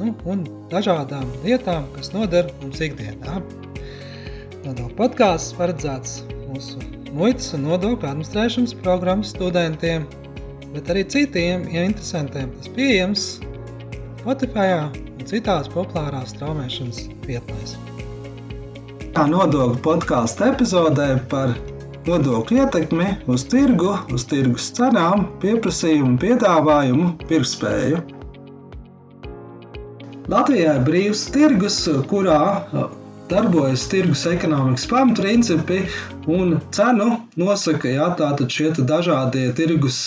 nu, un dažādām lietām, kas noder mums ikdienā. Nodokļu podkāsts paredzēts mūsu muitas un nodokļu administrēšanas programmas studentiem, bet arī citiem ja interesantiem. Tas pieejams Spotify un citās populārās straumēšanas vietnēs. Tā nodokļu podkāstu epizodē par nodokļu ietekmi uz tirgu, uz tirgus cenām, pieprasījumu, piedāvājumu, pirktspēju. Latvijā ir brīvs tirgus, kurā darbojas tirgus ekonomikas pamatprincipi un cenu nosaka jā, šie dažādie tirgus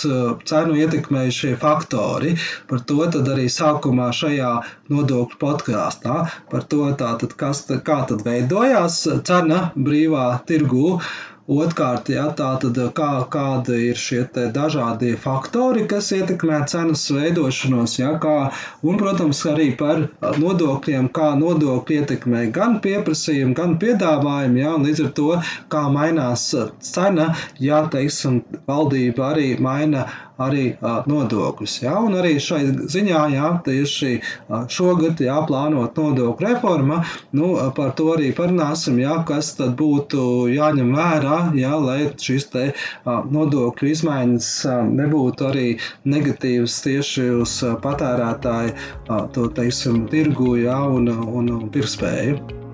cenu ietekmējušie faktori. Par to arī sākumā šajā nodokļu podkāstā. Par to, tātad, kas, kā tad veidojās cena brīvā tirgū. Otrkārt, ja, tātad, kā, kāda ir šie dažādie faktori, kas ietekmē cenas veidošanos, ja, kā, un, protams, arī par nodokļiem, kā nodokļi ietekmē gan pieprasījumu, gan piedāvājumu, ja, un līdz ar to, kā mainās cena, ja, teiksim, valdība arī maina arī nodokļus. Ja? Un arī šai ziņā, ja tieši šogad jāplānot nodokļu reforma, nu, par to arī parunāsim, ja, kas tad būtu jāņem vērā, ja, lai šis te nodokļu izmaiņas nebūtu arī negatīvas tieši uz patērētāju to, teiksim, tirgu, ja, un, un pirkspēju.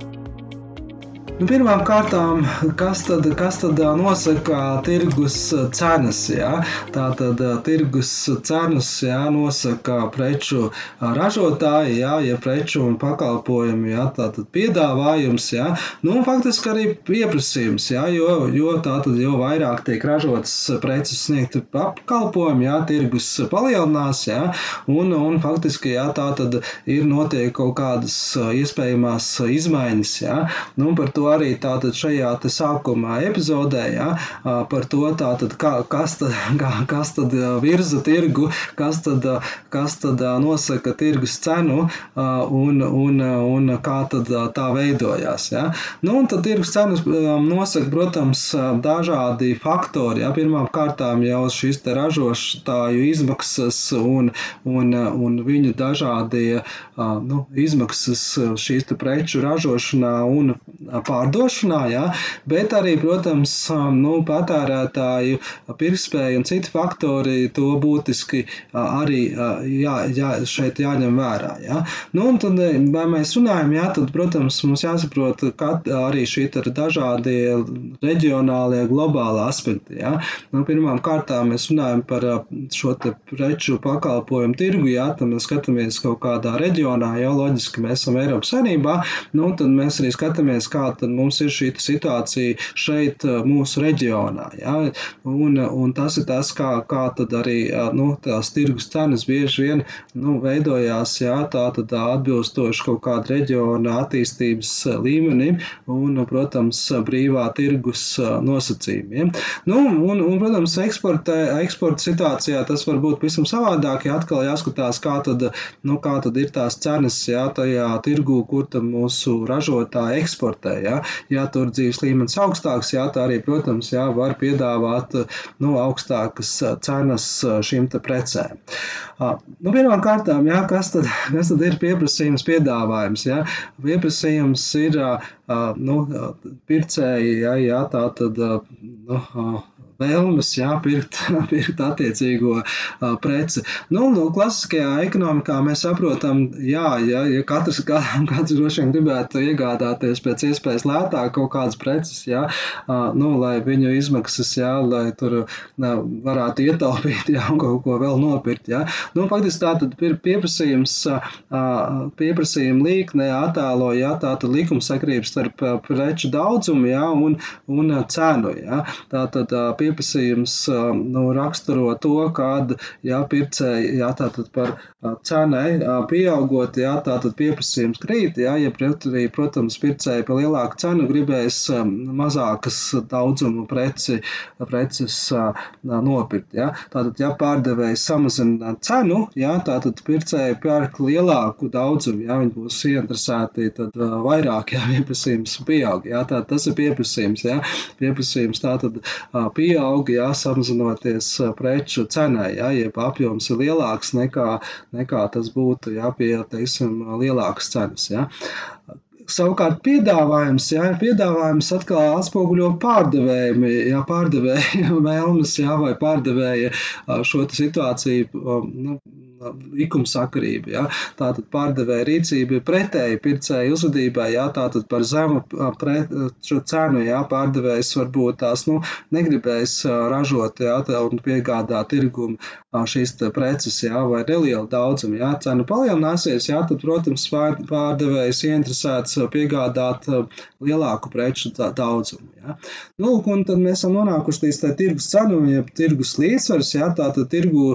Nu, Pirmām kārtām, kas tad, kas tad nosaka tirgus cenas? Jā? Tātad tirgus cenas jā, nosaka preču ražotāji, jā, ja preču un pakalpojumu, tātad piedāvājums, jā, nu, faktiski arī pieprasījums, jā, jo, jo, tātad, jo vairāk tiek ražotas preces sniegti pakalpojumi, jā, tirgus palielinās, jā, un, un faktiski, jā, tātad ir notiek kaut kādas iespējamās izmaiņas, jā, nu, par to to arī tātad šajā te sākuma epizodē, ja, par to tātad, kā, kas, tad, kā, kas tad virza tirgu, kas tad, kas tad nosaka tirgus cenu un, un, un kā tad tā veidojās. Ja. Nu, un tad tirgus cenas nosaka, protams, dažādi faktori. Ja. Pirmām kārtām jau šīs te ražotāju izmaksas un, un, un viņu dažādie nu, izmaksas šīs te preču ražošanā un pārdošanā, jā, bet arī, protams, nu, patērētāju pirktspēja un citi faktori to būtiski arī jā, jā, šeit jāņem vērā. Jā. Nu, un tad, vai mēs runājam, jā, tad, protams, mums jāsaprot, ka arī šī ir dažādie reģionālie, globāli aspekti. Jā. Nu, pirmām kārtām mēs runājam par šo preču pakalpojumu tirgu, jā, tad mēs skatāmies kaut kādā reģionā, jau loģiski mēs esam Eiropas Savienībā, nu, tad mēs arī skatāmies, kā tad mums ir šī situācija šeit mūsu reģionā. Ja? Un, un tas ir tas, kā, kā tad arī nu, tās tirgus cenas bieži vien nu, veidojās ja? tā tad atbilstoši kaut kāda reģiona attīstības līmenim un, protams, brīvā tirgus nosacījumiem. Nu, un, un, protams, eksporta, eksporta situācijā tas var būt pavisam savādāk, ja atkal jāskatās, kā tad, nu, kā tad ir tās cenas, ja tajā tirgu, kur tam mūsu ražotāji eksportē. Ja? Ja tur dzīves līmenis augstāks, jā, tā arī, protams, jā, var piedāvāt nu, augstākas cenas šīm precēm. Nu, Pirmām kārtām, jā, kas, tad, kas tad ir pieprasījums, piedāvājums? Jā? Pieprasījums ir nu, pircēji, jā, jā, tā tad nu, vēlmes jā, pirkt, pirkt attiecīgo uh, preci. Nu, nu, klasiskajā ekonomikā mēs saprotam, jā, ja, ja katrs, katrs droši vien gribētu iegādāties pēc iespējas lētāk kaut kādas preces, jā, uh, nu, lai viņu izmaksas, jā, lai tur uh, varētu ietaupīt, jā, un kaut ko vēl nopirkt, jā. Nu, faktiski tā tad ir pieprasījums, uh, pieprasījuma līkne attēlo, jā, tā tad likumsakrības starp preču daudzumu, jā, un, un cenu, jā. Tā tad uh, pieprasījums nu, raksturo to, jā, pircēji, par cenai pieaugot, jā, tātad pieprasījums krīt, jā, ja pretī, protams, pircēji par lielāku cenu gribēs mazākas daudzumu preci, preces nopirkt, jā. Tātad, ja pārdevējs samazina cenu, jā, tātad pircēji pērk lielāku daudzumu, jā, viņi būs ieinteresēti, tad vairāk, jā, pieprasījums pieaug, jā, tā tas ir pieprasījums, jā, pieprasījums tātad pieaug, jā, samazinoties preču cenai, jā, jeb apjoms ir lielāks nekā, nekā tas būtu, jā, pie, teiksim, lielākas cenas, jā. Savukārt piedāvājums, jā, piedāvājums atkal atspoguļo pārdevēju, jā, pārdevēja vēlmes, jā, vai pārdevēja šo situāciju, nu, likumsakarība. Ja? Tātad pārdevēja rīcība ir pretēji pircēju uzvedībai, ja? tātad par zemu pret, šo cenu ja? pārdevējs varbūt tās nu, negribēs ražot ja? un piegādāt tirgumu šīs preces ja? vai nelielu daudzumu. Ja? Cena palielināsies, ja? tad, protams, pārdevējs ieinteresēts piegādāt lielāku preču daudzumu. Ja? Nu, un tad mēs esam nonākuši līdz tirgus cenu, jeb tirgus līdzsvars, ja? tātad tirgu,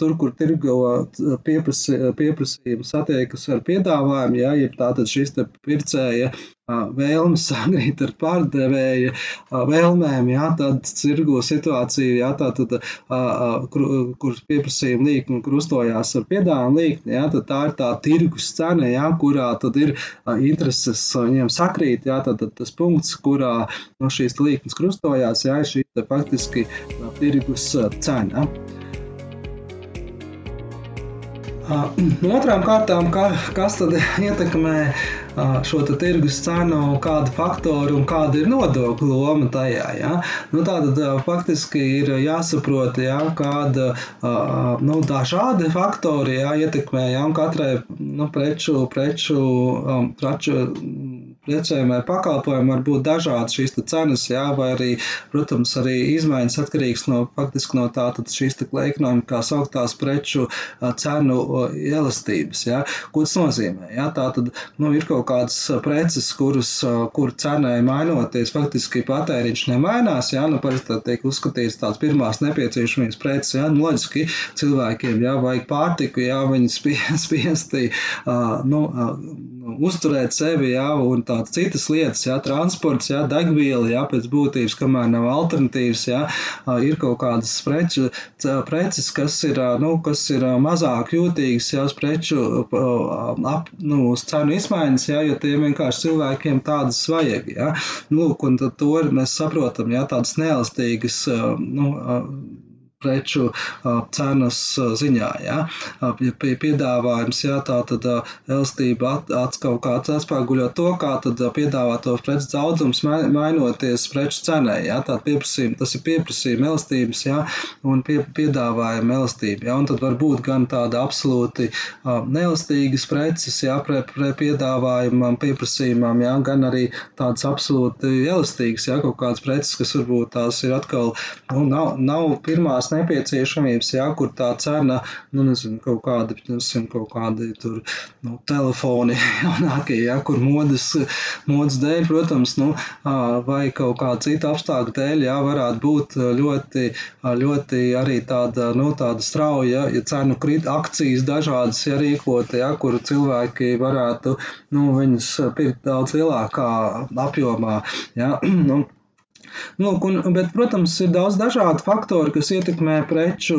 tur, kur tirgo pieprasi, pieprasījums satiekas ar piedāvājumu, ja, ja tātad šis pircēja vēlmes sakrīt ar pārdevēja vēlmēm, jā, tad cirgo situācija, jā, tā tad, kur pieprasījuma līkni krustojās ar piedāvājumu līkni, jā, tad tā ir tā tirgus cena, jā, kurā tad ir intereses viņiem sakrīt, jā, tad, tas punkts, kurā no šīs līknes krustojās, jā, ir šī faktiski tirgus cena. No otrām kārtām, kā, kas tad ietekmē šo tirgus cenu, kāda faktori un kāda ir nodokļu loma tajā. Ja? Nu, tātad faktiski ir jāsaprot, ja, kāda nu, dažādi faktori ja, ietekmē ja, katrai nu, preču, preču, preču precēm vai pakalpojumiem var būt dažādas šīs cenas, jā, vai arī, protams, arī izmaiņas atkarīgs no faktiski no tātad šīs tā ekonomikā sauktās preču cenu elastības, jā. Ko tas nozīmē? Jā, tātad, nu, ir kaut kādas preces, kuras, kur cenai mainoties, faktiski patēriņš nemainās, jā, nu, parasti tā tiek uzskatīts tās pirmās nepieciešamības preces, jā, nu, loģiski cilvēkiem, jā, vajag pārtiku, jā, viņi spiesti, uh, nu, uh, uzturēt sevi, jā, un tādas citas lietas, jā, transports, jā, degviela, jā, pēc būtības, kamēr nav alternatīvas, jā, ir kaut kādas preču, preces, kas ir, nu, kas ir mazāk jūtīgas, jā, uz preču, ap, nu, uz cenu izmaiņas, jā, jo tiem vienkārši cilvēkiem tādas vajag, jā. Nu, un tad to mēs saprotam, jā, tādas neelastīgas, nu, preču cenas ziņā. Ja, ja piedāvājums, ja tā tad elastība at, kaut kā atspoguļo to, kā tad piedāvāto preču daudzums mainoties preču cenai. Ja, tā pieprasījuma, tas ir pieprasījuma elastības, ja, un pie, piedāvājuma elastība. Ja, un tad var būt gan tāda absolūti neelastīgas preces, ja, pre, pre piedāvājumam, pieprasījumam, ja, gan arī tādas absolūti elastīgas, ja, kaut kādas preces, kas varbūt tās ir atkal, nu, nav, nav pirmās pirmās nepieciešamības, jā, kur tā cena, nu, nezinu, kaut kādi, nezinu, kaut kādi tur, nu, telefoni jaunākie, jā, kur modas, modas dēļ, protams, nu, vai kaut kā cita apstākļa dēļ, jā, varētu būt ļoti, ļoti arī tāda, nu, tāda strauja, ja cenu krit, akcijas dažādas, ja rīkot, jā, kur cilvēki varētu, nu, viņus pirkt daudz lielākā apjomā, jā, nu, Nu, un, bet, protams, ir daudz dažādu faktoru, kas ietekmē preču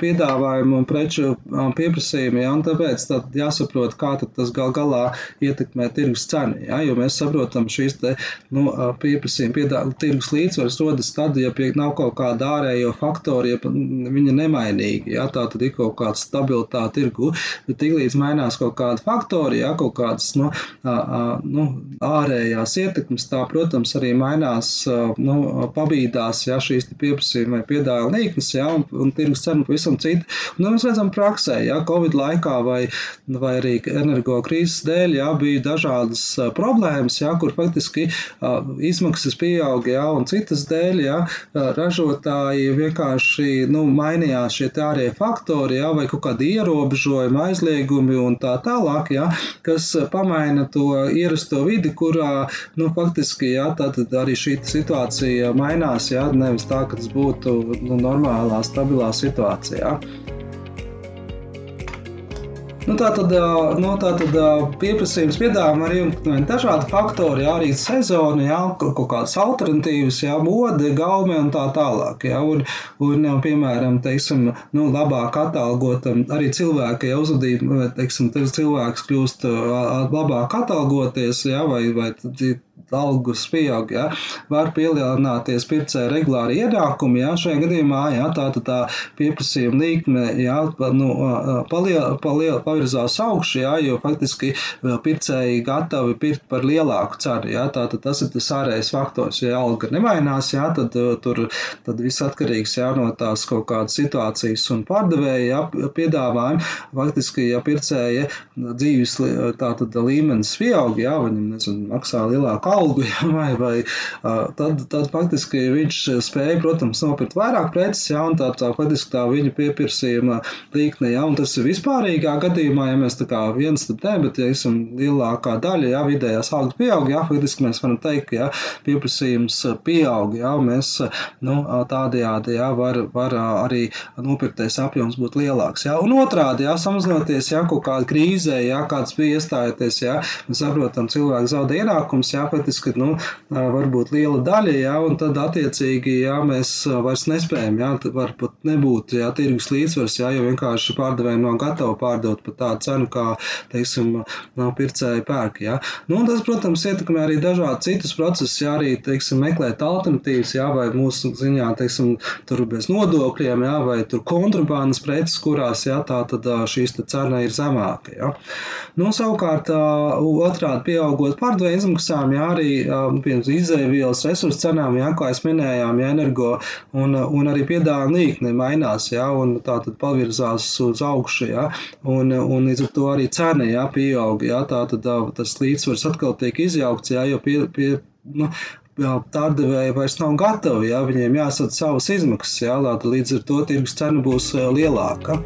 piedāvājumu un preču pieprasījumu. Ja, un tāpēc jāsaprot, kā tas gal galā ietekmē tirgus cenu. Ja, jo mēs saprotam, šīs te, nu, pieprasījuma piedā, tirgus līdzsvars rodas tad, ja pie, nav kaut kāda ārējo faktoru, ja viņa nemainīga. Ja, tā tad ir kaut kāda stabilitāte tirgu. Bet tiklīdz mainās kaut kāda faktori, ja, kaut kādas nu, nu, ārējās ietekmes, tā, protams, arī mainās nu, pabīdās ja, šīs pieprasījuma vai piedāvājuma līknes, ja, un, un tirgus cena pavisam cita. Un, nu, mēs redzam praksē, ja Covid laikā vai, vai arī energo krīzes dēļ, ja, bija dažādas problēmas, ja, kur faktiski uh, izmaksas pieauga, ja, un citas dēļ, ja, ražotāji vienkārši nu, mainījās šie ārējie faktori, ja, vai kaut kādi ierobežojumi, aizliegumi un tā tālāk, ja, kas pamaina to ierasto vidi, kurā, nu, faktiski, ja, tad arī šī situācija situācija mainās, jā, nevis tā, ka tas būtu nu, normālā, stabilā situācijā. Nu, tā tad, nu, tā tad pieprasījums piedāvājuma arī ir dažādi faktori, jā, arī sezona, jā, kaut kādas alternatīvas, jā, mode, gaume un tā tālāk. Jā, un, un, piemēram, teiksim, nu, labāk atalgotam arī cilvēka ja uzvedība, teiksim, cilvēks kļūst labāk atalgoties, jā, vai, vai algas pieaug, ja, var palielināties pircēja regulāri ienākumi. Ja, šajā gadījumā ja, tā, tā pieprasījuma līkme ja, nu, paliel, paliel, pavirzās augšu, ja, jo faktiski pircēji gatavi pirkt par lielāku cenu. Ja, tā, tas ir tas ārējais faktors. Ja alga nemainās, ja, tad tur tad viss atkarīgs ja, no tās kaut kādas situācijas un pārdevēja ja, piedāvājuma. Faktiski, ja pircēja dzīves tā, tad, līmenis pieaug, ja, viņam nezinu, maksā lielāku algu, ja, vai, vai tad, tad faktiski viņš spēja, protams, nopirkt vairāk preces, ja, un tā, tā faktiski tā viņa pieprasījuma līkne, ja, un tas ir vispārīgā gadījumā, ja mēs tā kā viens tad ne, bet, ja esam lielākā daļa, ja, vidējās algas pieaug, ja, faktiski mēs varam teikt, ka, ja, pieprasījums pieaug, ja, mēs, nu, tādējādi, ja, var, var arī nopirktais apjoms būt lielāks, ja, un otrādi, ja, samazinoties, ja, kaut kāda krīzē, ja, kāds bija iestājoties, ja, mēs saprotam, cilvēks zaudē ienākums, ja, faktiski nu, varbūt liela daļa, jā, un tad attiecīgi jā, mēs vairs nespējam. Jā, varbūt nebūt jā, tirgus līdzsvars, jā, jo vienkārši pārdevējiem nav gatavi pārdot par tādu cenu, kā teiksim, nav pircēji pērk. Jā. Nu, tas, protams, ietekmē arī dažādi citus procesus, jā, arī teiksim, meklēt alternatīvas, jā, vai mūsu ziņā teiksim, tur bez nodokļiem, jā, vai tur kontrabandas preces, kurās jā, tā tad šīs cena ir zemāka. Jā. Nu, savukārt, otrādi pieaugot pārdevēja izmaksām, jā, arī piemēram, izēvielas resursu cenām, jā, kā es minējām, jā, energo un, un arī piedāvājuma līkne mainās, jā, un tā tad pavirzās uz augšu, jā, un, un līdz ar to arī cena, jā, pieaug, jā, tā tad tas līdzsvars atkal tiek izjaukts, jā, jo pie, pie, nu, Tādēļ vairs nav gatavi, ja viņiem jāsaka savas izmaksas, jā, līdz ar to tirgus cena būs lielāka.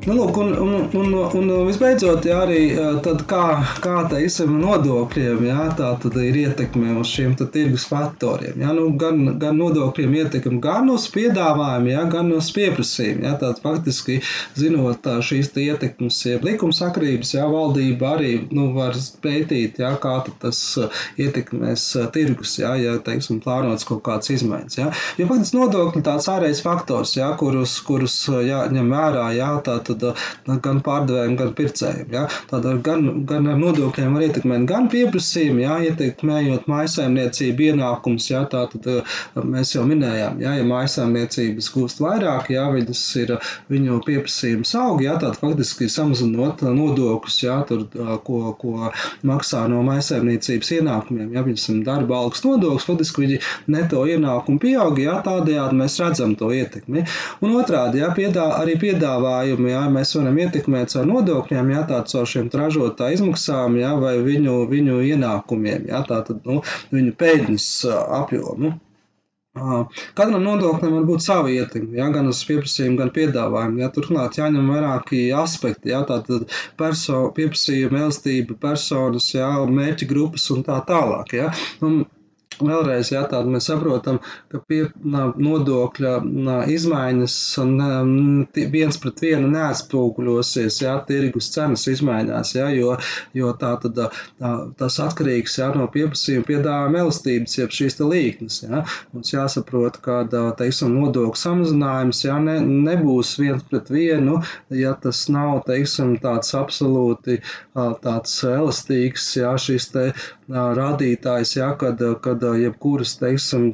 Nu, lūk, un, un, un, un visbeidzot, jā, arī tad kā, kā teiksim, nodokļiem jā, tā ir ietekme uz šiem tirgus faktoriem. Jā, nu, gan, gan nodokļiem ietekme gan uz piedāvājumu, jā, gan uz pieprasījumu. Jā, tātad faktiski zinot tā, šīs ietekmes, jeb likumsakrības, jā, valdība arī nu, var pētīt, jā, kā tas ietekmēs tirgus, jā, ja, teiksim, plānots kaut kāds izmaiņas. Jā. Jo faktiski nodokļi tāds ārējais faktors, jā, kurus, kurus jāņem vērā, jā, tā tad gan pārdevējiem, gan pircējiem. Ja? Tātad gan, gan ar nodokļiem var ietekmēt gan pieprasījumu, ja? ietekmējot maisaimniecību ienākums. Ja? Tātad mēs jau minējām, ja, ja maisaimniecības gūst vairāk, ja viņas ir viņu pieprasījums aug, ja? tad faktiski samazinot nodokļus, ja? Tur, ko, ko maksā no maisaimniecības ienākumiem. Ja? Viņas darba algas nodoklis, faktiski viņi neto ienākumu pieaug, ja? tādējādi mēs redzam to ietekmi. Un otrādi, ja? Piedā, arī piedāvājumi, ja? Jā, mēs varam ietekmēt caur nodokļiem, jā, tā caur šiem ražotāju izmaksām, jā, vai viņu, viņu ienākumiem, jā, tā tad, nu, viņu peļņas apjomu. Katram nodoklim var būt sava ietekme, ja, gan uz pieprasījumu, gan piedāvājumu. Ja, turklāt jāņem vairāki aspekti, ja, tātad perso, pieprasījuma, elastība, personas, ja, mērķa grupas un tā tālāk. Ja. Un, Vēlreiz, jā, tāda mēs saprotam, ka pie nodokļa izmaiņas viens pret vienu neatspūguļosies, jā, tirgus cenas izmainās, jā, jo, jo tā tad tā, tas atkarīgs, jā, no pieprasījuma piedāvājuma elastības, jeb šīs te līknes, jā. Mums jāsaprot, ka, teiksim, nodokļu samazinājums, jā, ne, nebūs viens pret vienu, ja tas nav, teiksim, tāds absolūti tāds elastīgs, jā, šis te rādītājs, jā, kad, kad jebkuras, teiksim,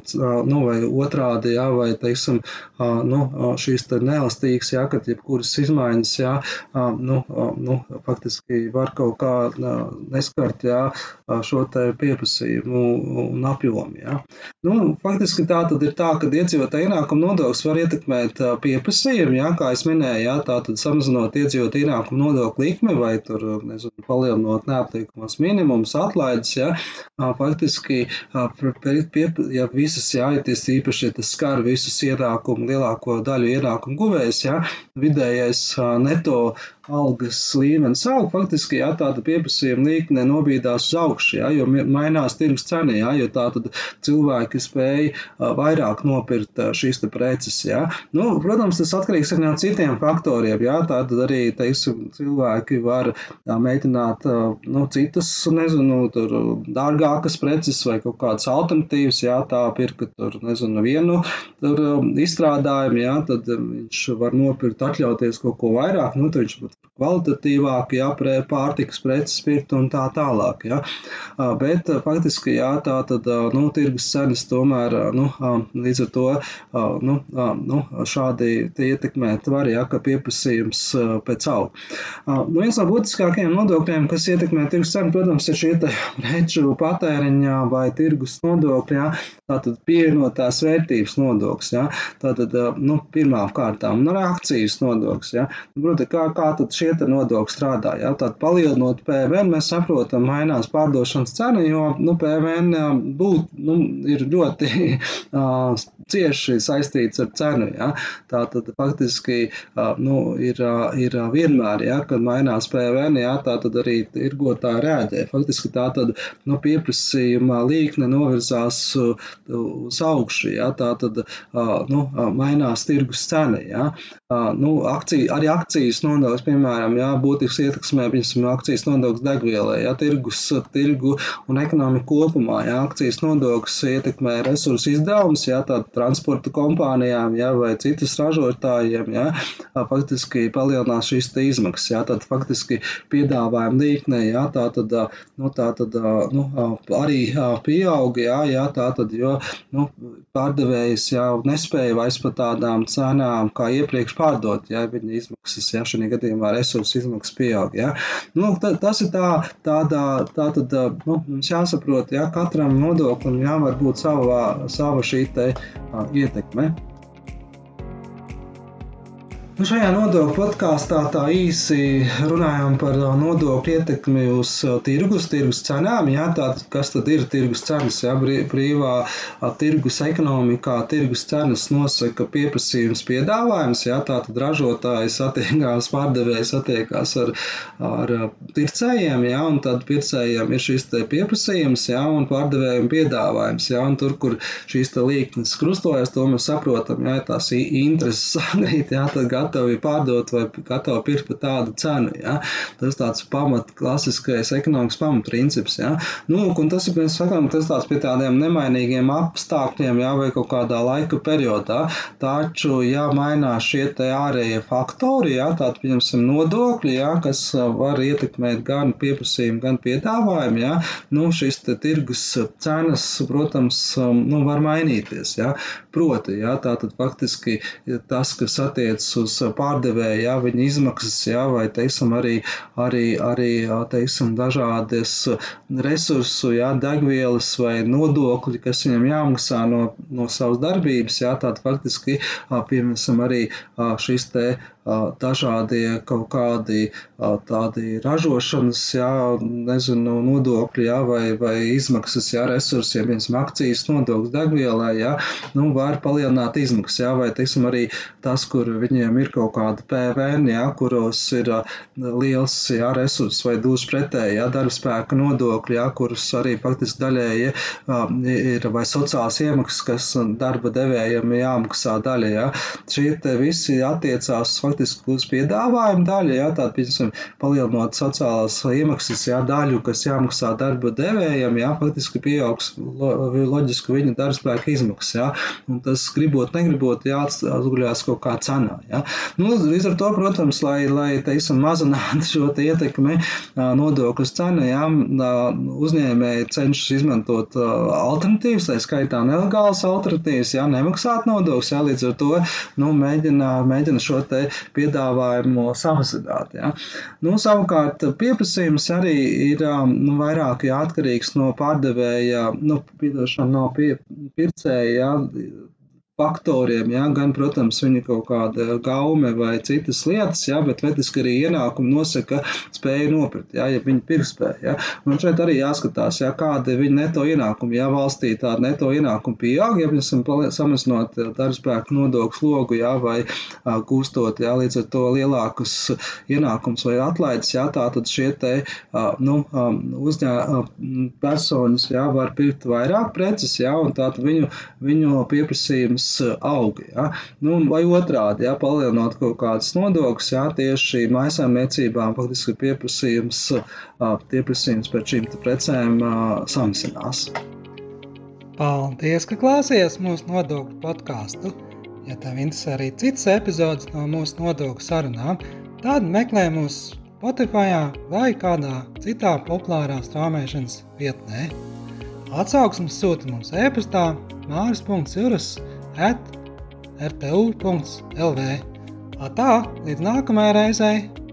nu, vai otrādi, jā, vai, teiksim, nu, šīs te neelastīgas, jā, kad jebkuras izmaiņas, jā, nu, nu, faktiski var kaut kā neskart, jā, šo te pieprasījumu un apjomu, jā. Nu, faktiski tā tad ir tā, ka iedzīvotāja ienākuma nodoklis var ietekmēt pieprasījumu, jā, kā es minēju, jā, tā tad samazinot iedzīvotāja ienākuma nodokļu likmi vai tur, nezinu, palielinot neapliekamās minimumus, atlaides, jā, ja, faktiski, ja visas, ja, ja tas īpaši, ja tas skar visus ienākumu, lielāko daļu ienākumu guvējs, ja, vidējais neto algas līmenis aug, faktiski jā, tāda pieprasījuma līkne nobīdās uz augšu, jā, jo mainās tirgus cena, jā, jo tā tad cilvēki spēja vairāk nopirkt šīs te preces. Jā. Nu, protams, tas atkarīgs arī no citiem faktoriem. Jā, tātad arī teiksim, cilvēki var mēģināt nu, citas, nezinu, tur dārgākas preces vai kaut kādas alternatīvas, jā, tā pirka tur, nezinu, vienu tur izstrādājumu, jā, tad viņš var nopirkt, atļauties kaut ko vairāk, nu, tad viņš kvalitatīvāk, jā, pārtikas preces pirkt un tā tālāk. Jā. Bet faktiski, jā, tā tad, nu, tirgus cenas tomēr, nu, līdz ar to, nu, nu šādi ietekmēt var, jā, ka pieprasījums pēc aug. Nu, viens no būtiskākajiem nodokļiem, kas ietekmē tirgus cenu, protams, ir šie preču patēriņā vai tirgus nodokļi, jā, tātad pievienotās vērtības nodoklis, jā, tātad, nu, pirmām kārtām, un arī akcijas nodoklis, jā. Proti, kā, kā tad šie nodokļi strādā. Ja? Tad palielinot PVN, mēs saprotam, mainās pārdošanas cena, jo nu, PVN būt, nu, ir ļoti uh, cieši saistīts ar cenu. Ja? Tā tad faktiski uh, nu, ir, uh, ir vienmēr, ja, kad mainās PVN, ja, tā tad arī tirgotāji rēģē. Faktiski tā tad nu, pieprasījuma līkne novirzās uz augšu, ja? tā tad nu, mainās tirgus cena. Ja? Nu, akcija, arī akcijas nodoklis, piemēram, jā, būtisks ietekmē, piemēram, akcijas nodoklis degvielai, jā, tirgus, tirgu un ekonomiku kopumā, jā, akcijas nodoklis ietekmē resursu izdevumus, jā, tātad transporta kompānijām, jā, vai citas ražotājiem, jā, faktiski palielinās šīs izmaksas, jā, tad faktiski piedāvājuma līknē, jā, tā tad, nu, tā tad, nu, arī pieauga, jā, jā, tā tad, jo, nu, pārdevējs jau nespēja vairs par tādām cenām kā iepriekš pārdot, jā, viņa izmaksas, jā, šajā gadījumā resursu izmaksas pieaug. Ja? Nu, ta, tas ir tā, tādā, tā tad, nu, mums jāsaprot, ja katram nodoklim jāvar būt sava, sava šī te uh, ietekme. Nu, šajā nodokļu podkāstā tā īsi runājām par nodokļu ietekmi uz tirgus, tirgus cenām. Jā, tātad, kas tad ir tirgus cenas? Jā, brīvā tirgus ekonomikā tirgus cenas nosaka pieprasījums, piedāvājums. Jā, tātad ražotājs attiekās, pārdevējs attiekās ar, ar pircējiem, jā, un tad pircējiem ir šis pieprasījums, jā, un pārdevējiem piedāvājums. Jā, un tur, kur šīs līknes krustojas, to mēs saprotam, jā, tās intereses sagrīt, jā, tad gatavi pārdot vai gatavi pirkt par tādu cenu. Ja? Tas tāds pamat, klasiskais ekonomikas pamatprincips. Ja? Nu, un tas ir, mēs sakām, tas tāds pie tādiem nemainīgiem apstākļiem, ja, vai kaut kādā laika periodā. Taču, ja mainās šie te ārējie faktori, ja, tātad, pieņemsim, nodokļi, ja, kas var ietekmēt gan pieprasījumu, gan piedāvājumu, ja, nu, te tirgus cenas, protams, nu, var mainīties. Ja. Proti, ja, tātad faktiski tas, kas attiecas uz pārdevēja, jā, viņa izmaksas, jā, vai, teiksim, arī, arī, arī teiksim, dažādas resursu, jā, degvielas vai nodokļi, kas viņam jāmaksā no, no savas darbības, jā, tātad faktiski, piemēram, arī šis te dažādie kaut kādi tādi ražošanas, jā, nezinu, nodokļi, jā, vai, vai izmaksas, jā, resursiem, piemēram, akcijas nodoklis degvielai, jā, nu, var palielināt izmaksas, jā, vai, teiksim, arī tas, kur viņiem ir kaut kāda PVN, jā, kuros ir liels, jā, resurss vai dūs pretēji, jā, darbspēka nodokļi, jā, kurus arī faktiski daļēji ir vai sociālās iemaksas, kas darba devējiem jāmaksā daļa, jā. Šie te visi attiecās faktiski faktiski uz piedāvājuma daļu, jā, tāda, piemēram, palielinot sociālās iemaksas, jā, daļu, kas jāmaksā darba devējiem, jā, faktiski pieaugs lo, loģiski viņa darbspēka izmaksas, jā, un tas gribot, negribot, jāatguļās kaut kā cenā, jā. Nu, līdz ar to, protams, lai, lai, teiksim, mazinātu šo te ietekmi nodokļu cenu, jā, uzņēmēji cenšas izmantot alternatīvas, tā skaitā nelegālas alternatīvas, jā, nemaksāt nodokļus, jā, līdz ar to, nu, mēģina, mēģina šo te piedāvājumu samazināt. Ja. Nu, savukārt pieprasījums arī ir um, nu, vairāk ja, atkarīgs no pārdevēja, nu, no pie, pircēja. Ja, faktoriem, ja, gan, protams, viņa kaut kāda gaume vai citas lietas, ja, bet faktiski arī ienākumi nosaka spēju nopirkt, ja, ja viņa pirktspēja. Ja. Un šeit arī jāskatās, ja, kāda ir viņa neto ienākuma. Ja valstī tāda neto ienākuma pieaug, ja mēs samazinot darbspēku nodokļu slogu, ja, vai gūstot ja, līdz ar to lielākus ienākumus vai atlaides, ja, tā tad šie te nu, uzņē, personas ja, var pirkt vairāk preces, ja, un tātad viņu, viņu pieprasījums cenas aug. Ja? Nu, vai otrādi, ja palielinot kaut kādas nodokļus, ja tieši maisaimniecībām faktiski pieprasījums, pieprasījums pēc šīm precēm samazinās. Paldies, ka klausījāties mūsu nodokļu podkāstu. Ja tev interesē arī citas epizodes no mūsu nodokļu sarunām, tad meklē mūs Spotify vai kādā citā populārā straumēšanas vietnē. Atsauksmes sūta mums e-pastā māris.cirus at rtu.lv. Tā, līdz nākamajai reizei!